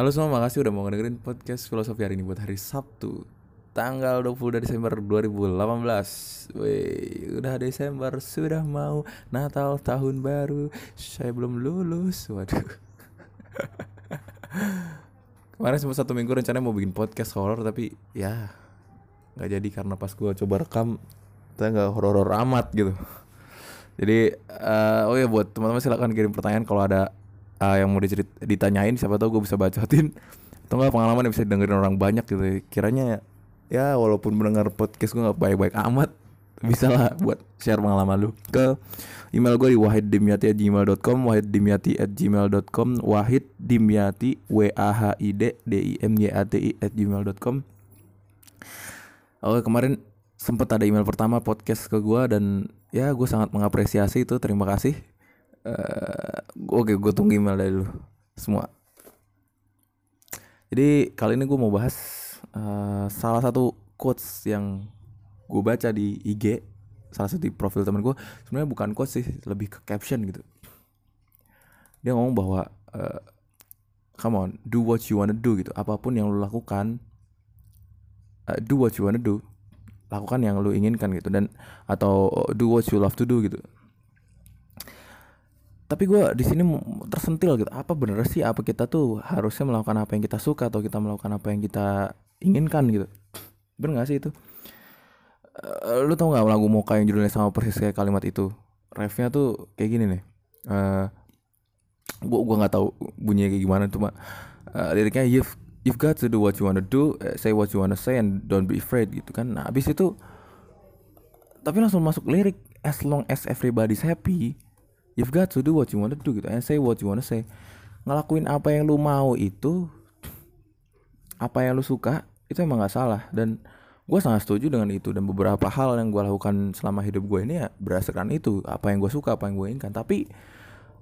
Halo semua, makasih udah mau ngedengerin podcast filosofi hari ini buat hari Sabtu Tanggal 22 Desember 2018 Wih, udah Desember, sudah mau Natal, tahun baru. Saya belum lulus, waduh. Kemarin sempat satu minggu rencananya mau bikin podcast horor Tapi ya nggak jadi karena pas gue coba rekam Ternyata nggak horor-horor amat gitu. Jadi, uh, oh ya buat teman-teman silahkan kirim pertanyaan kalau ada uh, yang mau dicerit ditanyain siapa tahu gue bisa bacotin. Atau enggak pengalaman yang bisa dengerin orang banyak gitu. Kiranya ya walaupun mendengar podcast gue nggak baik-baik amat bisa lah buat share pengalaman lu ke email gue di wahiddimyati@gmail.com wahiddimyati@gmail.com wahid dimyati w a h i d d i m y a t i at gmail.com Oke kemarin sempat ada email pertama podcast ke gue dan ya gue sangat mengapresiasi itu. Terima kasih uh, oke gue tunggu email dari lu semua. Jadi kali ini gue mau bahas uh, salah satu quotes yang gue baca di IG salah satu di profil temen gue sebenarnya bukan quotes sih lebih ke caption gitu. Dia ngomong bahwa uh, come on do what you wanna do gitu. Apa pun yang lu lakukan uh, do what you wanna do. Lakukan yang lu inginkan gitu dan atau do what you love to do gitu tapi gue di sini tersentil gitu. Apa bener sih apa kita tuh harusnya melakukan apa yang kita suka atau kita melakukan apa yang kita inginkan gitu? Bener gak sih itu? Uh, lu tau gak lagu Moka yang judulnya sama persis kayak kalimat itu? Refnya tuh kayak gini nih. Uh, gua gua nggak tahu bunyinya kayak gimana cuma uh, liriknya you've you've got to do what you wanna do say what you wanna say and don't be afraid gitu kan. Nah abis itu tapi langsung masuk lirik as long as everybody's happy you've got to do what you wanna do gitu. And say what you wanna say. Ngelakuin apa yang lu mau itu apa yang lu suka itu emang gak salah. Dan gue sangat setuju dengan itu. Dan beberapa hal yang gue lakukan selama hidup gue ini ya berdasarkan itu. Apa yang gue suka apa yang gue inginkan. Tapi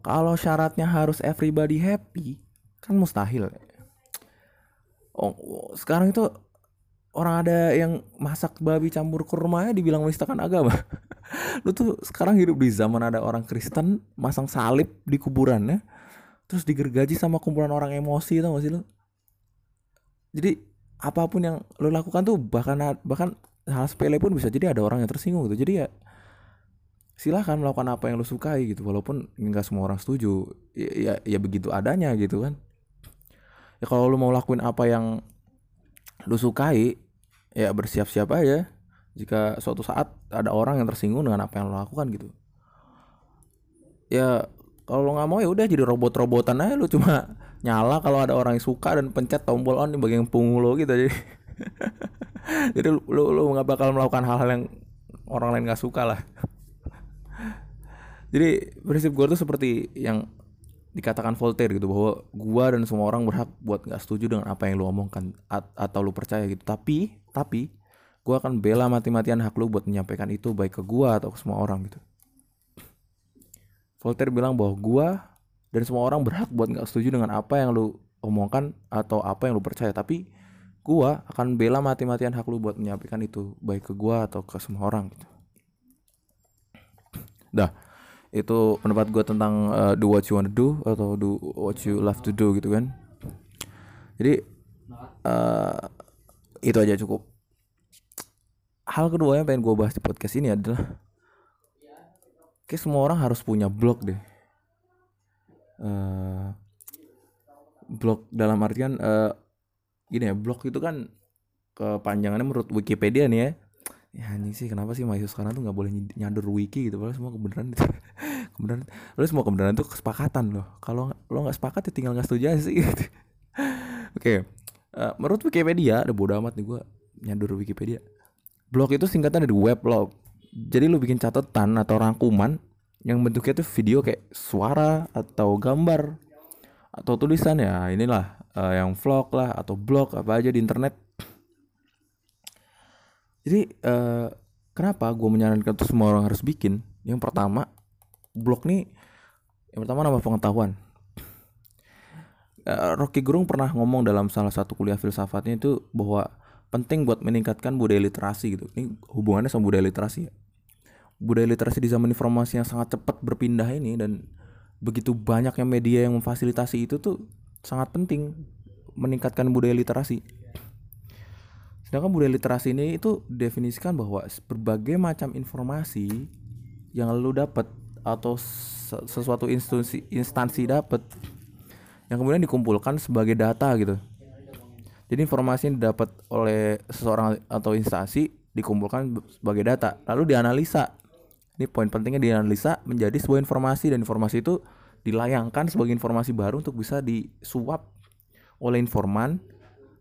kalau syaratnya harus everybody happy kan mustahil. Oh sekarang itu orang ada yang masak babi campur kurma ya dibilang menistakan agama. Lu tuh sekarang hidup di zaman ada orang Kristen masang salib di kuburannya terus digergaji sama kumpulan orang emosi tau gak sih lu? Jadi apa pun yang lu lakukan tuh bahkan bahkan hal sepele pun bisa jadi ada orang yang tersinggung gitu. Jadi ya silahkan melakukan apa yang lu sukai gitu walaupun nggak semua orang setuju. Ya, ya ya begitu adanya gitu kan. Ya kalau lu mau lakuin apa yang lu sukai ya bersiap-siap aja. Jika suatu saat ada orang yang tersinggung dengan apa yang lo lakukan gitu. Ya kalau lo nggak mau ya udah jadi robot-robotan aja. Lo cuma nyala kalau ada orang yang suka dan pencet tombol on di bagian punggung lo gitu. Jadi jadi lo lo nggak bakal melakukan hal-hal yang orang lain nggak suka lah. Jadi prinsip gue tuh seperti yang dikatakan Voltaire gitu bahwa gua dan semua orang berhak buat nggak setuju dengan apa yang lu omongkan atau lu percaya gitu. Tapi tapi gue akan bela mati-matian hak lu buat menyampaikan itu baik ke gue atau ke semua orang gitu. Voltaire bilang bahwa gue dan semua orang berhak buat nggak setuju dengan apa yang lu omongkan atau apa yang lu percaya. Tapi gue akan bela mati-matian hak lu buat menyampaikan itu baik ke gue atau ke semua orang gitu. Dah itu pendapat gue tentang uh, do what you wanna do atau do what you love to do gitu kan. Jadi uh, itu aja cukup. Hal kedua yang pengen gue bahas di podcast ini adalah kayak semua orang harus punya blog deh. Uh, blog dalam artian uh, gini ya blog itu kan kepanjangannya menurut Wikipedia nih ya ya ini sih kenapa sih mahasiswa sekarang tuh nggak boleh nyadur wiki gitu padahal semua kebenaran itu kebenaran lo semua kebenaran itu kesepakatan loh kalau lo nggak sepakat ya tinggal nggak setuju aja sih gitu. oke okay. uh, menurut Wikipedia ada bodo amat nih gue nyadur Wikipedia Blog itu singkatan dari web lo. Jadi lu bikin catatan atau rangkuman yang bentuknya tuh video kayak suara atau gambar atau tulisan ya inilah uh, yang vlog lah atau blog apa aja di internet. Jadi uh, kenapa gue menyarankan tuh semua orang harus bikin? Yang pertama blog nih yang pertama nama pengetahuan. Uh, Rocky Gerung pernah ngomong dalam salah satu kuliah filsafatnya itu bahwa penting buat meningkatkan budaya literasi gitu. Ini hubungannya sama budaya literasi ya. Budaya literasi di zaman informasi yang sangat cepat berpindah ini dan begitu banyaknya media yang memfasilitasi itu tuh sangat penting meningkatkan budaya literasi sedangkan budaya literasi ini itu definisikan bahwa berbagai macam informasi yang lu dapat atau sesuatu instansi instansi dapat yang kemudian dikumpulkan sebagai data gitu. Jadi informasi yang didapat oleh seseorang atau instansi dikumpulkan sebagai data lalu dianalisa. Ini poin pentingnya dianalisa menjadi sebuah informasi dan informasi itu dilayangkan sebagai informasi baru untuk bisa disuap oleh informan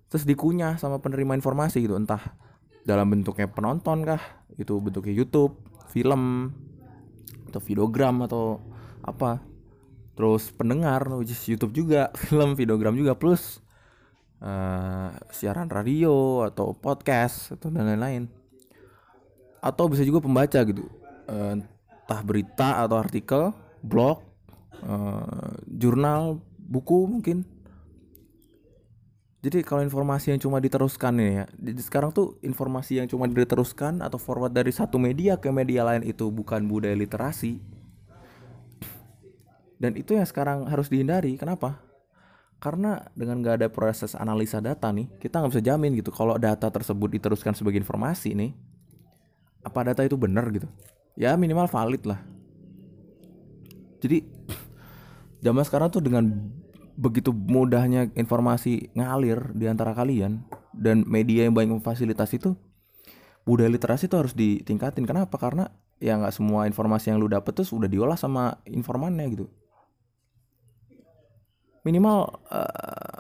terus dikunyah sama penerima informasi gitu entah dalam bentuknya penonton kah itu bentuknya YouTube film atau videogram atau apa. Terus pendengar which is YouTube juga film videogram juga plus uh, siaran radio atau podcast atau dan lain-lain. Atau bisa juga pembaca gitu uh, entah berita atau artikel blog uh, jurnal buku mungkin jadi kalau informasi yang cuma diteruskan ya jadi sekarang tuh informasi yang cuma diteruskan atau forward dari satu media ke media lain itu bukan budaya literasi. Dan itu yang sekarang harus dihindari. Kenapa? Karena dengan gak ada proses analisa data nih kita nggak bisa jamin gitu kalau data tersebut diteruskan sebagai informasi nih apa data itu benar gitu? Ya minimal valid lah. Jadi zaman sekarang tuh dengan begitu mudahnya informasi ngalir di antara kalian dan media yang banyak memfasilitasi itu budaya literasi itu harus ditingkatin. Kenapa? Karena ya nggak semua informasi yang lu dapet tuh sudah diolah sama informannya gitu. Minimal uh,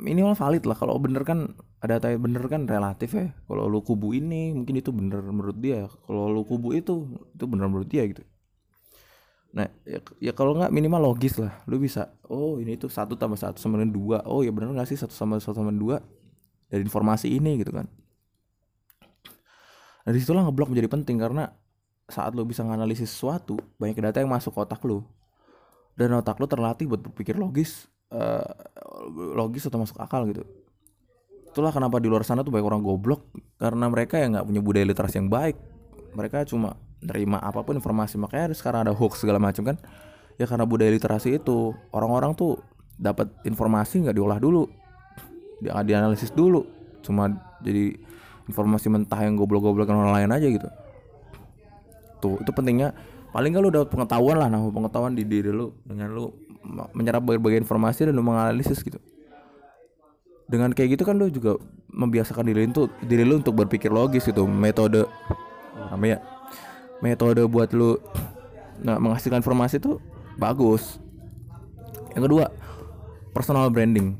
minimal valid lah. Kalau bener kan ada data bener kan relatif ya. Kalau lu kubu ini mungkin itu bener menurut dia. Kalau lu kubu itu itu bener menurut dia gitu Nah, ya, ya kalau nggak minimal logis lah. Lu bisa, oh ini tuh satu tambah satu sama dengan dua. Oh ya benar nggak sih satu sama satu sama dua dari informasi ini gitu kan. Nah di situlah ngeblok menjadi penting karena saat lu bisa menganalisis sesuatu, banyak data yang masuk ke otak lu. Dan otak lu terlatih buat berpikir logis, uh, logis atau masuk akal gitu. Itulah kenapa di luar sana tuh banyak orang goblok karena mereka yang nggak punya budaya literasi yang baik. Mereka cuma nerima apa pun informasi makanya sekarang ada hoax segala macam kan? Ya karena budaya literasi itu orang-orang tuh dapat informasi nggak diolah dulu dia dianalisis dulu cuma jadi informasi mentah yang goblok-goblokan orang lain aja gitu. Tuh itu pentingnya. Paling nggak lu dapat pengetahuan lah nah pengetahuan di diri lu dengan lu menyerap berbagai informasi dan lu menganalisis gitu. Dengan kayak gitu kan lu juga membiasakan diri lu diri lu untuk berpikir logis gitu metode apa ya metode buat lu nah, menghasilkan informasi itu bagus. Yang kedua personal branding.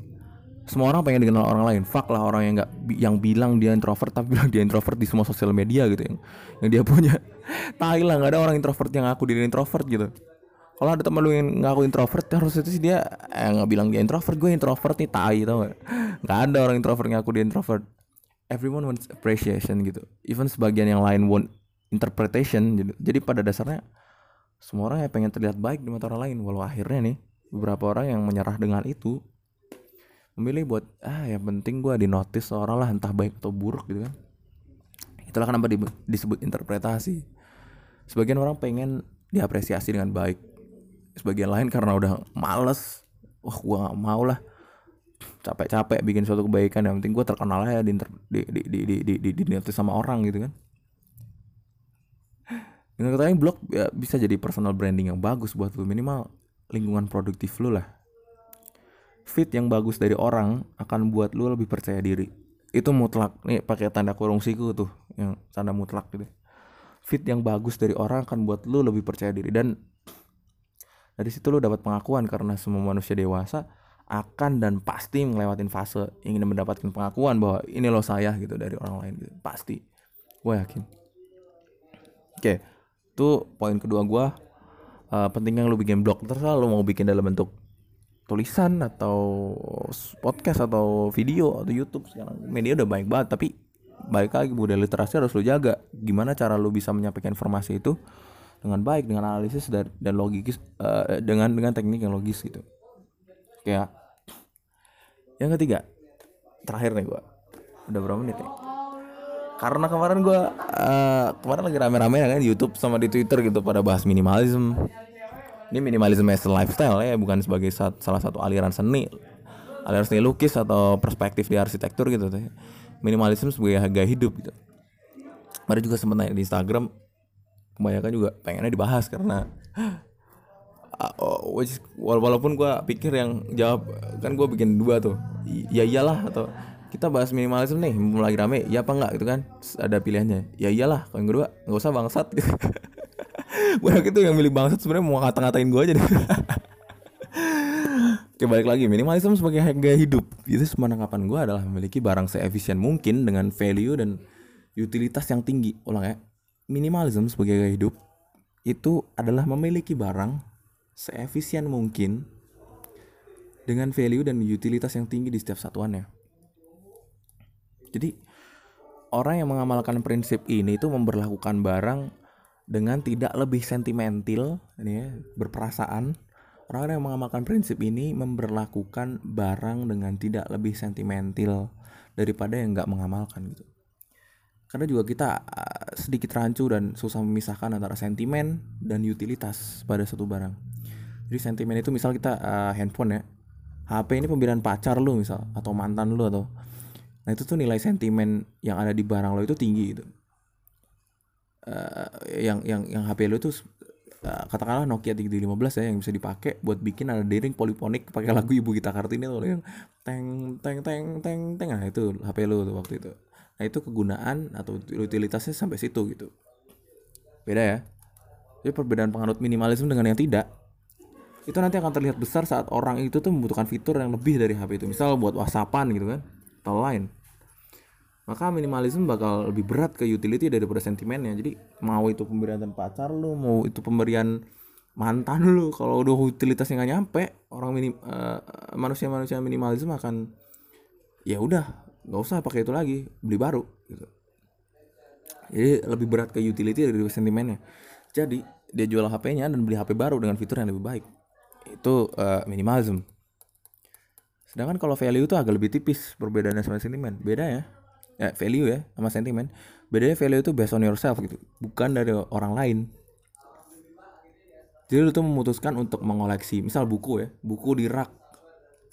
Semua orang pengen dikenal orang lain. Fuck lah orang yang nggak yang bilang dia introvert tapi bilang dia introvert di semua sosial media gitu yang yang dia punya. Tai lah nggak ada orang introvert yang ngaku diri introvert gitu. Kalau ada teman lu yang ngaku introvert harus itu sih dia eh, nggak bilang dia introvert gue introvert nih tai tau gak nggak ada orang introvert yang ngaku dia introvert everyone wants appreciation gitu. Even sebagian yang lain want interpretation jadi, jadi pada dasarnya semua orang yang pengen terlihat baik di mata orang lain. Walau akhirnya nih beberapa orang yang menyerah dengan itu memilih buat ah yang penting gue di notice orang lah entah baik atau buruk gitu kan. Itulah kenapa di, disebut interpretasi. Sebagian orang pengen diapresiasi dengan baik. Sebagian lain karena udah males wah gue gak mau lah capek-capek bikin suatu kebaikan yang penting gue terkenal aja di, di, di, di, di, di, di, di, di sama orang gitu kan. Dengan kata lain blog ya, bisa jadi personal branding yang bagus buat lu. Minimal lingkungan produktif lu lah. Fit yang bagus dari orang akan buat lu lebih percaya diri. Itu mutlak. Nih pakai tanda kurung siku tuh yang tanda mutlak gitu. Fit yang bagus dari orang akan buat lu lebih percaya diri. Dan dari situ lu dapat pengakuan karena semua manusia dewasa akan dan pasti ngelewatin fase ingin mendapatkan pengakuan bahwa ini lo saya gitu dari orang lain gitu. Pasti. Gue yakin. Oke itu poin kedua gue uh, pentingnya lu bikin blog terserah lu mau bikin dalam bentuk tulisan atau podcast atau video atau YouTube sekarang media udah baik banget tapi baik lagi budaya literasi harus lu jaga. Gimana cara lu bisa menyampaikan informasi itu dengan baik dengan analisis dan, dan logis uh, dengan dengan teknik yang logis gitu kayak yang ketiga terakhir nih gua. Udah berapa menit ya karena kemarin gue uh, kemarin lagi rame-rame ya kan di YouTube sama di Twitter gitu pada bahas minimalism ini minimalism as lifestyle ya bukan sebagai salah satu aliran seni. Alias nih lukis atau perspektif di arsitektur gitu tuh minimalisme sebagai gaya hidup gitu. Mari juga sempat naik di Instagram. Kebanyakan juga pengennya dibahas karena uh, walaupun gue pikir yang jawab kan gue bikin dua tuh. Ya iyalah atau kita bahas minimalisme nih mulai rame ya apa enggak gitu kan? Ada pilihannya. Ya iyalah kalau yang kedua nggak usah bangsat gitu. banyak itu yang milih bangsat sebenarnya mau ngata-ngatain gue aja deh. Oke balik lagi. Minimalisme sebagai gaya hidup. Itu sepenangkapan gue adalah memiliki barang seefisien mungkin dengan value dan utilitas yang tinggi. Ulang ya. Minimalisme sebagai gaya hidup itu adalah memiliki barang seefisien mungkin dengan value dan utilitas yang tinggi di setiap satuannya. Jadi orang yang mengamalkan prinsip ini itu memperlakukan barang dengan tidak lebih sentimental ya, berperasaan. Orang yang mengamalkan prinsip ini memperlakukan barang dengan tidak lebih sentimental daripada yang nggak mengamalkan gitu. Karena juga kita uh, sedikit rancu dan susah memisahkan antara sentimen dan utilitas pada satu barang jadi sentimen itu misal kita uh, handphone ya HP ini pemberian pacar lu misal atau mantan lu atau nah itu tuh nilai sentimen yang ada di barang lo itu tinggi gitu. Uh, yang yang yang HP lo itu uh, katakanlah Nokia 3315 ya yang bisa dipakai buat bikin ada dering poliponik pakai lagu ibu kita kartini tuh yang teng teng teng teng teng nah itu HP lo tuh waktu itu. Nah itu kegunaan atau utilitasnya sampai situ gitu. Beda ya? Jadi perbedaan penganut minimalisme dengan yang tidak itu nanti akan terlihat besar saat orang itu tuh membutuhkan fitur yang lebih dari HP itu. Misal buat whatsappan gitu kan atau lain maka minimalisme bakal lebih berat ke utility daripada sentimennya. Jadi mau itu pemberian pacar lu mau itu pemberian mantan lu kalau udah utilitasnya nggak nyampe orang minim uh, manusia manusia minimalisme akan ya udah nggak usah pakai itu lagi beli baru gitu. Jadi lebih berat ke utility dari sentimennya. Jadi dia jual HP-nya dan beli HP baru dengan fitur yang lebih baik itu uh, minimalism. Sedangkan kalau value itu agak lebih tipis perbedaannya sama sentimen. Beda ya. Ya value ya sama sentimen. Bedanya value itu based on yourself gitu bukan dari orang lain. Jadi lu tuh memutuskan untuk mengoleksi misal buku ya buku di rak.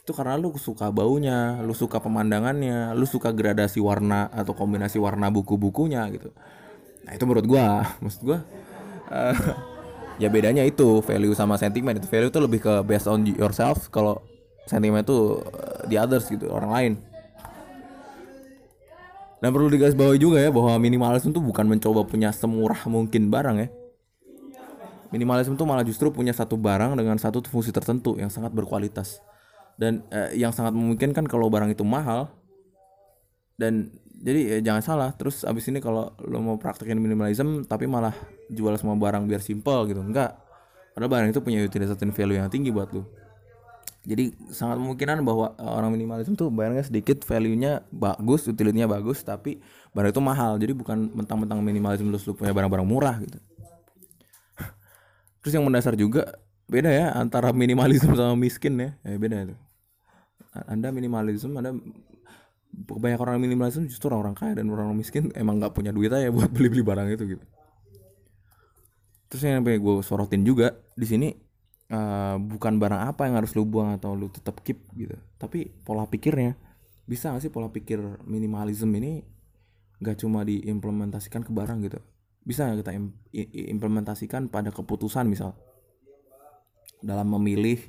Itu karena lu suka baunya lu suka pemandangannya lu suka gradasi warna atau kombinasi warna buku-bukunya gitu. Nah itu menurut gua. Maksud gua uh, ya bedanya itu value sama sentimen. Itu value itu lebih ke based on yourself. Kalau sentimen itu uh, the others gitu orang lain. Dan perlu digarisbawahi juga ya bahwa minimalisme itu bukan mencoba punya semurah mungkin barang ya. Minimalisme itu malah justru punya satu barang dengan satu fungsi tertentu yang sangat berkualitas. Dan eh, yang sangat memungkinkan kalau barang itu mahal dan jadi ya jangan salah. Terus abis ini kalau lo mau praktekin minimalism tapi malah jual semua barang biar simple gitu enggak. Padahal barang itu punya utilitas dan value yang tinggi buat lo. Jadi sangat memungkinkan bahwa eh, orang minimalisme tuh barangnya sedikit value-nya bagus utility-nya bagus tapi barang itu mahal. Jadi bukan mentang-mentang minimalisme lu, lu punya barang-barang murah gitu. Terus yang mendasar juga beda ya antara minimalisme sama miskin ya. Ya beda itu. Anda minimalisme anda banyak orang minimalisme justru orang-orang kaya dan orang, -orang miskin emang nggak punya duit aja buat beli-beli barang itu gitu. Terus yang pengen gue sorotin juga di sini uh, bukan barang apa yang harus lu buang atau lu tetap keep gitu. Tapi pola pikirnya bisa gak sih pola pikir minimalism ini gak cuma diimplementasikan ke barang gitu? Bisa gak kita implementasikan pada keputusan misal? Dalam memilih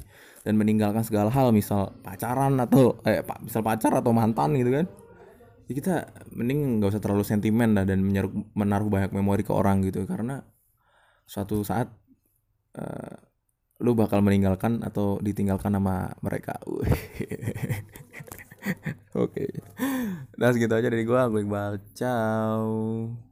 dan meninggalkan segala hal misal pacaran atau eh misal pacar atau mantan gitu kan ya kita mending nggak usah terlalu sentimen lah dan menaruh, menaruh banyak memori ke orang gitu karena suatu saat uh, lu bakal meninggalkan atau ditinggalkan sama mereka. Oke. Okay. Nah segitu aja dari gua, gue Iqbal. Ciao.